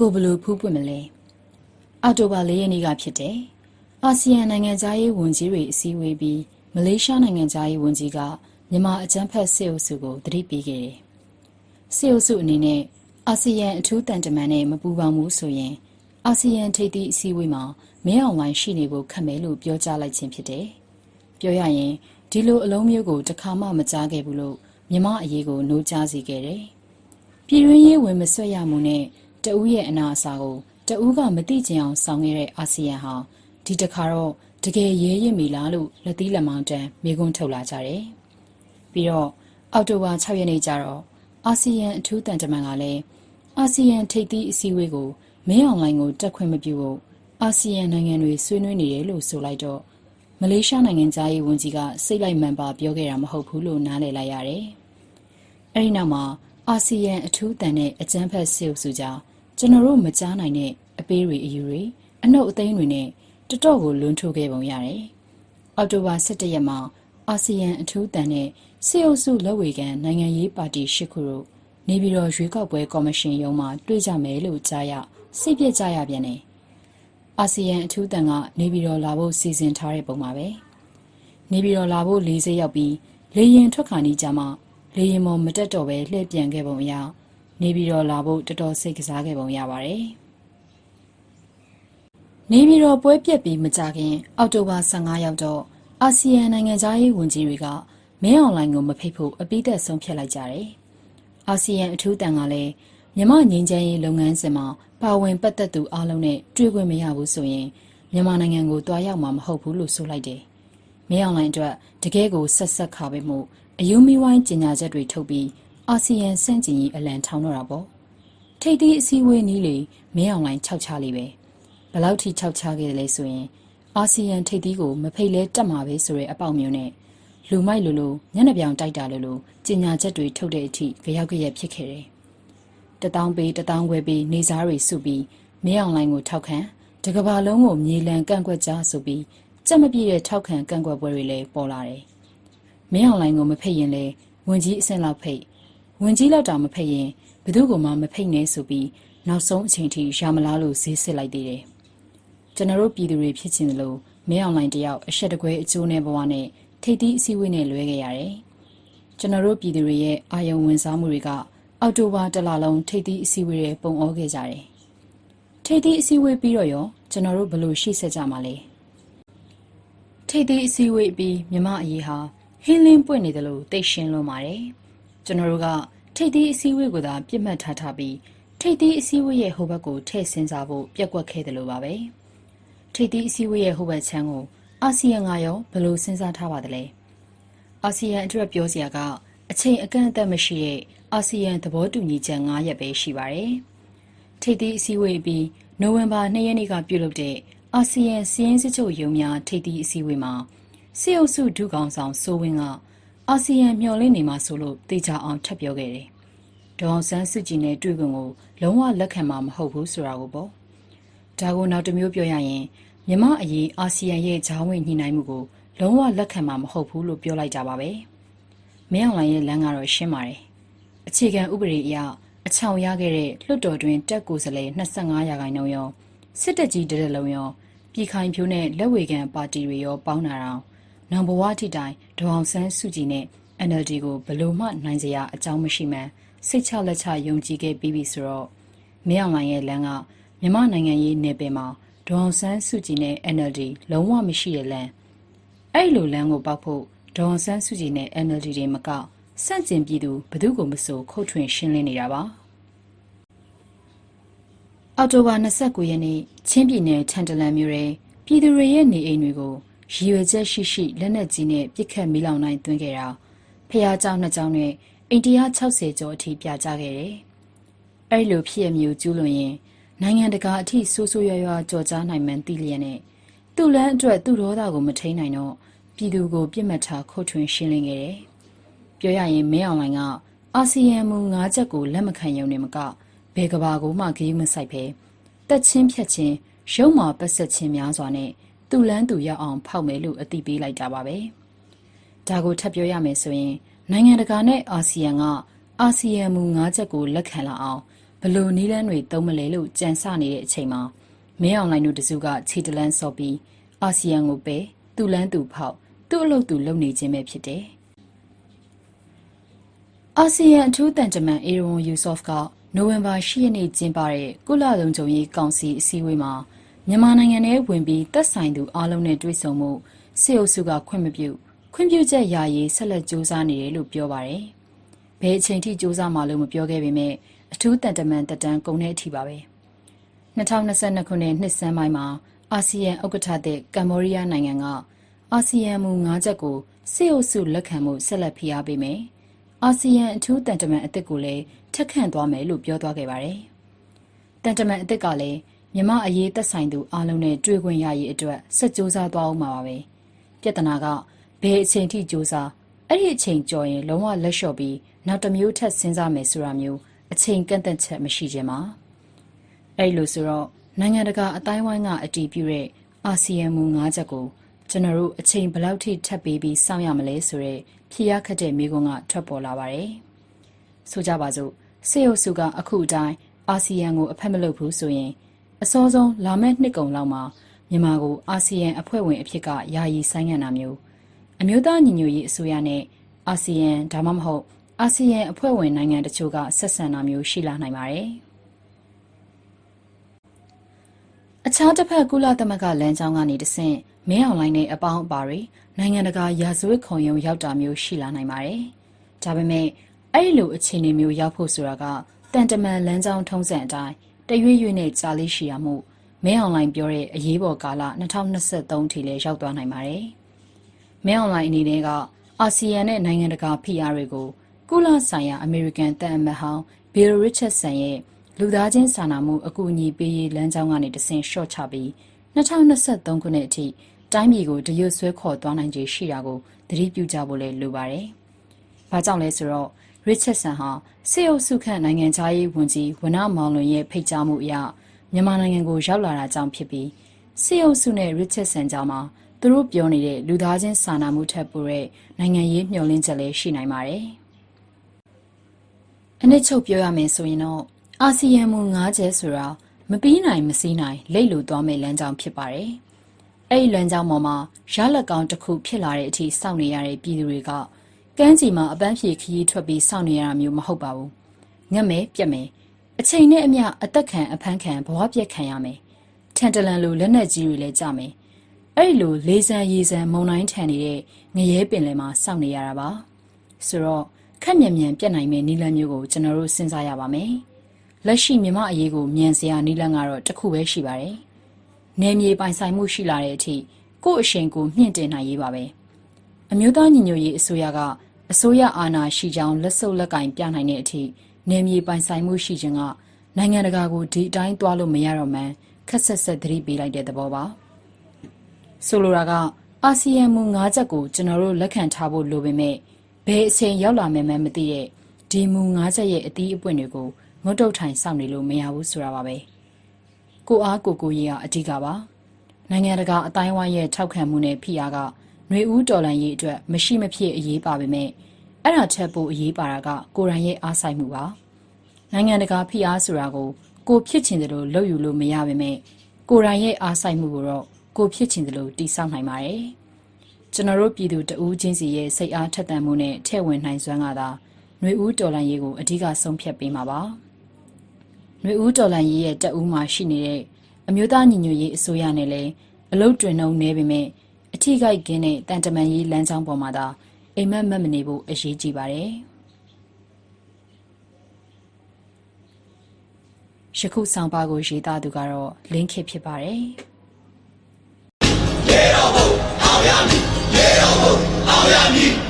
ကိုဘလို့ဖူးပွင့်မလဲအောက်တိုဘာ၄ရက်နေ့ကဖြစ်တယ်အာဆီယံနိုင်ငံသားရေးဝန်ကြီးတွေအစည်းအဝေးပြီးမလေးရှားနိုင်ငံသားရေးဝန်ကြီးကမြန်မာအကြမ်းဖက်စစ်အုပ်စုကိုတတိပေးခဲ့တယ်စစ်အုပ်စုအနေနဲ့အာဆီယံအထူးတန်တမန်နဲ့မပူးပေါင်းဘူးဆိုရင်အာဆီယံထိပ်သီးအစည်းအဝေးမှာမင်းအောင်လှိုင်ရှိနေဖို့ခက်မယ်လို့ပြောကြားလိုက်ခြင်းဖြစ်တယ်ပြောရရင်ဒီလိုအလုံးမျိုးကိုတခါမှမကြားခဲ့ဘူးလို့မြမအရေးကိုနှိုးကြားစေခဲ့တယ်ပြည်တွင်းရေးဝင်မဆွတ်ရမှုနဲ့ တဦးရဲ့အနာအစာကိုတဦးကမသိကျင်အောင်ဆောင်ခဲ့တဲ့အာဆီယံဟာဒီတခါတော့တကယ်ရဲရင်မီလားလို့လက်သီးလက်မောင်းတန်းမိကွန်းထုတ်လာကြတယ်။ပြီးတော့အောက်တိုဘာ6ရက်နေ့ကျတော့အာဆီယံအထူးတန်တမန်ကလည်းအာဆီယံထိပ်သီးအစည်းအဝေးကိုမင်းအောင်လိုင်းကိုတက်ခွင့်မပြုဖို့အာဆီယံနိုင်ငံတွေဆွေးနွေးနေတယ်လို့ဆိုလိုက်တော့မလေးရှားနိုင်ငံသားရေးဝန်ကြီးကစိတ်လိုက်မှန်ပါပြောခဲ့တာမဟုတ်ဘူးလို့နားလည်လိုက်ရတယ်။အဲဒီနောက်မှာအာဆီယံအထူးတန်တဲ့အကြမ်းဖက်စစ်အုပ်စုကြောင့် ကျွန်တော်တို့မကြားနိုင်တဲ့အပေးတွေအယူတွေအနှုတ်အသိမ်းတွေနဲ့တတော့ကိုလွန်းထိုးခဲ့ပုံရတယ်။အောက်တိုဘာ17ရက်မှာအာဆီယံအထူးတန်တဲ့စစ်အုပ်စုလက်ဝေခံနိုင်ငံရေးပါတီရှစ်ခုတို့နေပြည်တော်ရွေးကောက်ပွဲကော်မရှင်ရုံးမှာတွေ့ကြမယ်လို့ကြားရစိတ်ပြက်ကြရပြန်တယ်။အာဆီယံအထူးတန်ကနေပြည်တော်လာဖို့စီစဉ်ထားတဲ့ပုံပါပဲ။နေပြည်တော်လာဖို့လေးစိရောက်ပြီးလေရင်ထွက်ခါနီးကြမှာလေရင်မော်မတက်တော့ပဲလှည့်ပြန်ခဲ့ပုံရ နေပြည်တော်လာဖို့တော်တော်စိတ်ကစားခဲ့ပုံရပါတယ်။နေပြည်တော်ပွဲပြက်ပြီးမကြခင် အောက်တိုဘာ15ရောက်တော့အာဆီယံနိုင်ငံသားရေးဝန်ကြီးတွေကမင်းအွန်လိုင်းကိုမဖိတ်ဖို့အပိသက်ဆုံးဖြတ်လိုက်ကြတယ်။အာဆီယံအထူးတန်ကလည်းမြန်မာငင်းချမ်းရေးလုပ်ငန်းစဉ်မှာပါဝင်ပတ်သက်သူအလုံးနဲ့တွေ့ခွင့်မရဘူးဆိုရင်မြန်မာနိုင်ငံကိုတွားရောက်မှာမဟုတ်ဘူးလို့ဆိုလိုက်တယ်။မင်းအွန်လိုင်းအတွက်တကယ်ကိုဆက်ဆက်ခါပဲမို့အယုံမီဝိုင်းကျင်ညာချက်တွေထုတ်ပြီး အာဆီယံစန့်ကျင်ရေးအလံထောင်းတော့တာပေါ့။ထိပ်သီးအစည်းအဝေးနည်းလေမင်းအွန်လိုင်း၆ချလေးပဲ။ဘယ်လောက်ထိ၆ချခဲ့တယ်လဲဆိုရင်အာဆီယံထိပ်သီးကိုမဖိတ်လဲတက်မှာပဲဆိုတဲ့အပေါက်မျိုးနဲ့လူမိုက်လိုလိုညနေပြောင်တိုက်တာလိုလိုကျင်ညာချက်တွေထုတ်တဲ့အထိကြောက်ကြရက်ဖြစ်ခဲ့တယ်။တထောင်ပေးတထောင်ခွဲပေးနေစားတွေစုပြီးမင်းအောင်လိုင်းကိုထောက်ခံတကဘာလုံးကိုမြေလံကန့်ကွက်ကြဆိုပြီးကြက်မပြည့်တဲ့ထောက်ခံကန့်ကွက်ပွဲတွေလည်းပေါ်လာတယ်။မင်းအောင်လိုင်းကိုမဖိတ်ရင်လည်းဝင်ကြီးအဆင့်လောက်ဖိတ် ဝင်ကြီးလောက်တောင်မဖိတ်ရင်ဘယ်သူကမှမဖိတ်နဲ့ဆိုပြီးနောက်ဆုံးအချိန်ထိရမလားလို့ဈေးစစ်လိုက်သေးတယ်။ကျွန်တော်တို့ပြည်သူတွေဖြစ်ချင်တယ်လို့မင်းအောင်လိုင်းတယောက်အဆက်တကွဲအကျိုးနဲ့ဘဝနဲ့ထိပ်သီးအစည်းအဝေးနဲ့လွဲခဲ့ရတယ်။ကျွန်တော်တို့ပြည်သူတွေရဲ့အာယုံဝင်စားမှုတွေကအောက်တိုဘာတလလုံးထိပ်သီးအစည်းအဝေးတွေပုံဩခဲ့ကြတယ်။ထိပ်သီးအစည်းအဝေးပြီးတော့ရောကျွန်တော်တို့ဘလို့ရှိဆက်ကြမှာလဲ။ထိပ်သီးအစည်းအဝေးပြီးမြမအရေးဟာဟင်းလင်းပွင့်နေတယ်လို့သိရှင်းလွန်ပါတယ်။ ကျွန်တော်တို့ကထိပ်သီးအစည်းအဝေးကိုသာပြစ်မှတ်ထားထားပြီးထိပ်သီးအစည်းအဝေးရဲ့ဟိုဘက်ကိုထည့်ဆင်းစားဖို့ပြက်ကွက်ခဲ့တယ်လို့ပါပဲ။ထိပ်သီးအစည်းအဝေးရဲ့ဟိုဘက်ချမ်းကိုအာဆီယံကရောဘယ်လိုစဉ်းစားထားပါသလဲအာဆီယံအတွက်ပြောစရာကအချိန်အကန့်အသတ်မရှိတဲ့အာဆီယံသဘောတူညီချက်9ရက်ပဲရှိပါတယ်ထိပ်သီးအစည်းအဝေးပြီးနိုဝင်ဘာ2ရက်နေ့ကပြုလုပ်တဲ့အာဆီယံစီးရင်စစ်ချုပ်ရုံးများထိပ်သီးအစည်းအဝေးမှာစစ်အုပ်စုဒုကောင်ဆောင်စိုးဝင်းက အာဆီယံမျှော်လင့်နေမှာဆိုလို့တေချာအောင်ထပ်ပြောခဲ့တယ်ဒေါအောင်ဆန်းစုကြည်နဲ့တွေ့ခွင့်ကိုလုံးဝလက်ခံမှာမဟုတ်ဘူးဆိုတာကိုပေါ့ဒါကိုနောက်တစ်မျိုးပြောရရင်မြမအရေးအာဆီယံရဲ့ဂျားဝင်ညှိနှိုင်းမှုကိုလုံးဝလက်ခံမှာမဟုတ်ဘူးလို့ပြောလိုက်ကြပါပဲ။မင်းအောင်လှိုင်ရဲ့လမ်းကတော့ရှင်းပါတယ်။အခြေခံဥပဒေအရအချောင်ရခဲ့တဲ့လွှတ်တော်တွင်တက်ကိုယ်စားလှယ်25ရာခိုင်နှုန်းရောစစ်တပ်ကြီးတရက်လုံးရောပြည်ခိုင်ဖြိုးနဲ့လက်ဝေခံပါတီတွေရောပေါင်းတာတော့ နောင်ဘဝထိတိုင်ဒေါအောင်ဆန်းစုကြည်နဲ့ NLD ကိုဘလို့မှနိုင်စရာအကြောင်းမရှိမှန်းစိတ်ချလက်ချယုံကြည်ခဲ့ပြီးပြီဆိုတော့မင်းအောင်လှိုင်ရဲ့လမ်းကမြမနိုင်ငံရေးနယ်ပယ်မှာဒေါအောင်ဆန်းစုကြည်နဲ့ NLD လုံးဝမရှိတဲ့လမ်းအဲ့လိုလမ်းကိုပောက်ဖို့ဒေါအောင်ဆန်းစုကြည်နဲ့ NLD တွေမကစန့်ကျင်ပြည်သူဘသူကိုမဆိုခုတ်ထွင်ရှင်းလင်းနေတာပါအောက်တိုဘာ29ရက်နေ့ချင်းပြည်နယ်ထန်တလန်မြို့ရဲပြည်သူတွေရဲ့နေအိမ်တွေကို ရည်ရွယ်ချက်ရှိရှိလက်နက်ကြီးနဲ့ပစ်ခတ်မီးလောင်နိုင်သွင်းခဲ့တာဖះเจ้าနှစ်เจ้าနဲ့အိန္ဒိယ60ကျော်အထိပြကြခဲ့တယ်။အဲ့လိုဖြစ်ရမျိုးကျူးလွန်ရင်နိုင်ငံတကာအထိဆိုးဆိုးရွားရွားကြော်ကြားနိုင်မှန်းသိလျက်နဲ့သူ့လန်းအတွက်သူ့ဒေါသကိုမထိန်နိုင်တော့ပြည်သူကိုပြစ်မှတ်ထားခုတ်ထွင်ရှင်းလင်းခဲ့တယ်။ပြောရရင်မင်းအောင်လိုင်ကအာဆီယံမူ၅ချက်ကိုလက်မခံရုံနဲ့မကဘယ်ကဘာကိုမှဂရုမစိုက်ပဲတက်ချင်းဖြတ်ချင်းရုံမာပတ်ဆက်ချင်းများစွာနဲ့ သူ့လန်းသူရောက်အောင်ဖောက်မယ်လို့အတိပေးလိုက်တာပါပဲ။ဒါကိုထပ်ပြောရမယ်ဆိုရင်နိုင်ငံတကာနဲ့အာဆီယံကအာဆီယံမူ၅ချက်ကိုလက်ခံလာအောင်ဘလို့နီးလန်းတွေသုံးမလဲလို့ကြံစနေတဲ့အချိန်မှာမင်းအောင်လိုင်းတို့တစုကခြေတလန်းစော်ပြီးအာဆီယံကိုပဲသူ့လန်းသူဖောက်သူ့အလုပ်သူလုပ်နေခြင်းပဲဖြစ်တယ်။အာဆီယံအထူးတန်တမန်အေရွန်ယူဆော့ဖ်ကနိုဝင်ဘာ10ရက်နေ့ကျင်းပတဲ့ကုလလုံခြုံရေးကောင်စီအစည်းအဝေးမှာ မြန်မာနိုင်ငံထဲဝင်ပြီးတက်ဆိုင်သူအားလုံးနဲ့တွေ့ဆုံမှုစစ်အုပ်စုကခွင့်မပြုခွင့်ပြုချက်ယာယီဆက်လက်စ조사နေတယ်လို့ပြောပါတယ်။ဘယ်အချိန်ထိစ조사မှလို့မပြောခဲ့ပေမဲ့အထူးတန်တမန်တက်တန်းကုန်တဲ့အထိပါပဲ2022ခုနှစ်နှစ်စန်းပိုင်းမှာအာဆီယံဥက္ကဋ္ဌတဲ့ကမ္ဘောဒီးယားနိုင်ငံကအာဆီယံမူ၅ချက်ကိုစစ်အုပ်စုလက်ခံမှုဆက်လက်ဖိအားပေးမယ်။အာဆီယံအထူးတန်တမန်အသစ်ကိုလည်းထက်ခန့်သွားမယ်လို့ပြောသွားခဲ့ပါတယ်။တန်တမန်အသစ်ကလည်း မြမအရေးသက်ဆိုင်သူအလုံးနဲ့တွေ့ခွင့်ရရေးအတွက်ဆက်ကြိုးစားသွားအောင်ပါပဲ။ပြဿနာကဘယ်အချိန်ထိကြိုးစားအဲ့ဒီအချိန်ကြော်ရင်လုံးဝလက်လျှော့ပြီးနောက်တစ်မျိုးထပ်စဉ်းစားမယ်ဆိုတာမျိုးအချိန်ကန့်သက်ချက်မရှိခြင်းပါအဲ့လိုဆိုတော့နိုင်ငံတကာအတိုင်းဝိုင်းကအတီးပြုတဲ့အာဆီယံမူ၅ချက်ကိုကျွန်တော်တို့အချိန်ဘယ်လောက်ထိထပ်ပေးပြီးစောင့်ရမလဲဆိုတဲ့ဖြေရခက်တဲ့မိကုံးကထွက်ပေါ်လာပါတယ်ဆိုကြပါစို့စေအုပ်စုကအခုအတိုင်းအာဆီယံကိုအဖက်မလုပ်ဘူးဆိုရင် အစောဆုံးလာမယ့်နှစ်ကုန်လောက်မှာမြန်မာကိုအာဆီယံအဖွဲ့ဝင်အဖြစ်ကယာယီဆိုင်းငံ့တာမျိုးအမျိုးသားညီညွတ်ရေးအစိုးရနဲ့အာဆီယံဒါမှမဟုတ်အာဆီယံအဖွဲ့ဝင်နိုင်ငံတချို့ကဆက်ဆံတာမျိုးရှိလာနိုင်ပါတယ်။အခြားတစ်ဖက်ကုလသမဂ္ဂလမ်းကြောင်းကနေတဆင့်မင်းအောင်လိုင်းနဲ့အပေါင်းအပါတွေနိုင်ငံတကာရာဇဝတ်ခုံရုံးရောက်တာမျိုးရှိလာနိုင်ပါတယ်။ဒါပေမဲ့အဲ့ဒီလိုအခြေအနေမျိုးရောက်ဖို့ဆိုတာကတန်တမန်လမ်းကြောင်းထုံးစံအတိုင်း တရွေ့ရွေ့နဲ့ကြာလေးရှိရမှုမင်းအောင်လိုင်းပြောတဲ့အရေးပေါ်ကာလ2023ထိလည်းရောက်သွားနိုင်ပါတယ်။မင်းအောင်လိုင်းအနေနဲ့ကအာဆီယံနဲ့နိုင်ငံတကာဖိအားတွေကိုကုလဆိုင်ရာအမေရိကန်တန်အမတ်ဟောင်းဘီလ်ရစ်ချက်ဆန်ရဲ့လူသားချင်းစာနာမှုအကူအညီပေးရေးလမ်းကြောင်းကနေတဆင့်ရှော့ချပြီး2023ခုနှစ်အထိတိုင်းပြည်ကိုတရွတ်ဆွဲခေါ်သွားနိုင်ခြေရှိတာကိုသတိပြုကြဖို့လည်းလိုပါတယ်။ဘာကြောင့်လဲဆိုတော့ Richardson ဟာ စေအုပ်စုခန့်နိုင်ငံခြားရေးဝန်ကြီးဝနမောင်လွင်ရဲ့ဖိတ်ကြားမှုအရမြန်မာနိုင်ငံကိုရောက်လာတာကြောင့်ဖြစ်ပြီးစေအုပ်စုနဲ့ Richardson ကြားမှာသူတို့ပြောနေတဲ့လူသားချင်းစာနာမှုထက်ပိုတဲ့နိုင်ငံရေးမျှော်လင့်ချက်လည်းရှိနိုင်ပါတယ်။အနစ်ချုပ်ပြောရမယ်ဆိုရင်တော့အာဆီယံမူ၅ချက်ဆိုတာမပြီးနိုင်မစည်းနိုင်လိတ်လိုသွားမယ့်လမ်းကြောင်းဖြစ်ပါတယ်။အဲ့ဒီလမ်းကြောင်းပေါ်မှာရလက်ကောင်းတစ်ခုဖြစ်လာတဲ့အထိစောင့်နေရတဲ့ပြည်သူတွေက ကမ်းခြေမှာအပန်းဖြေခရီးထွက်ပြီးစောင့်နေရတာမျိုးမဟုတ်ပါဘူး။ငတ်မယ်ပြက်မယ်အချိန်နဲ့အမျှအသက်ခံအဖမ်းခံဘဝပြက်ခံရမယ်။ထန်တလန်လိုလက်နက်ကြီးတွေလည်းကြမယ်။အဲ့ဒီလိုလေးစံရေစံမုံတိုင်းထန်နေတဲ့ငရဲပင်လယ်မှာစောင့်နေရတာပါ။ဆိုတော့ခက်မြန်မြန်ပြတ်နိုင်မယ့်နီလန်းမျိုးကိုကျွန်တော်တို့စဉ်းစားရပါမယ်။လက်ရှိမြမအရေးကိုမြန်စရာနီလန်းကတော့တစ်ခုပဲရှိပါတယ်။နယ်မြေပိုင်ဆိုင်မှုရှိလာတဲ့အထိကိုယ့်အရှင်ကိုမြင့်တင်နိုင်ရေးပါပဲ။အမျိုးသားညီညွတ်ရေးအစိုးရက အစိုးရအာဏာရှိကြောင်းလက်စုပ်လက်ကင်ပြနိုင်တဲ့အထိနယ်မြေပိုင်ဆိုင်မှုရှိခြင်းကနိုင်ငံတကာကိုဒီအတိုင်းသွားလို့မရတော့မှန်းခက်ဆက်ဆက်သတိပေးလိုက်တဲ့သဘောပါ။ဆိုလိုတာကအာဆီယံမူ၅ချက်ကိုကျွန်တော်တို့လက်ခံထားဖို့လိုပေမဲ့ဘယ်အချိန်ရောက်လာမယ်မှမသိတဲ့ဒီမူ၅ချက်ရဲ့အသီးအပွင့်တွေကိုငုတ်တုတ်ထိုင်စောင့်နေလို့မရဘူးဆိုတာပါပဲကိုအားကိုကိုကြီးကအဓိကပါနိုင်ငံတကာအတိုင်းဝိုင်းရဲ့ထောက်ခံမှုနဲ့ဖိအားက ຫນွေဦးတော်လန်ရေးအတွက်မရှိမဖြစ်အရေးပါပေမဲ့အဲ့ဒါချက်ပိုအရေးပါတာကကိုရန်ရဲ့အားဆိုင်မှုပါနိုင်ငံတကာဖိအားဆိုတာကိုကိုဖြစ်ချင်တယ်လို့လုပ်ယူလို့မရပါပဲကိုရန်ရဲ့အားဆိုင်မှုကိုတော့ကိုဖြစ်ချင်တယ်လို့တိစောက်နိုင်ပါတယ်ကျွန်တော်တို့ပြည်သူတဦးချင်းစီရဲ့စိတ်အားထက်သန်မှုနဲ့ထဲ့ဝင်နိုင်စွမ်းကသာຫນွေဦးတော်လန်ရေးကိုအဓိကဆုံးဖြတ်ပေးမှာပါ။ຫນွေဦးတော်လန်ရေးရဲ့တက်ဦးမှာရှိနေတဲ့အမျိုးသားညီညွတ်ရေးအစိုးရနဲ့လည်းအလုတ်တွင်နှုံနေပေမဲ့ အထီးကိုက်ကင်းတဲ့တန်တမန်ရေးလမ်းကြောင်းပေါ်မှာသာအိမ်မက်မက်မနေဖို့အရေးကြီးပါတယ်။ယခုဆောင်ပါကိုရေးသားသူကတော့လင်းခစ်ဖြစ်ပါတယ်။ရေတော်ဘုံအောင်ရမည်ရေတော်ဘုံအောင်ရမည်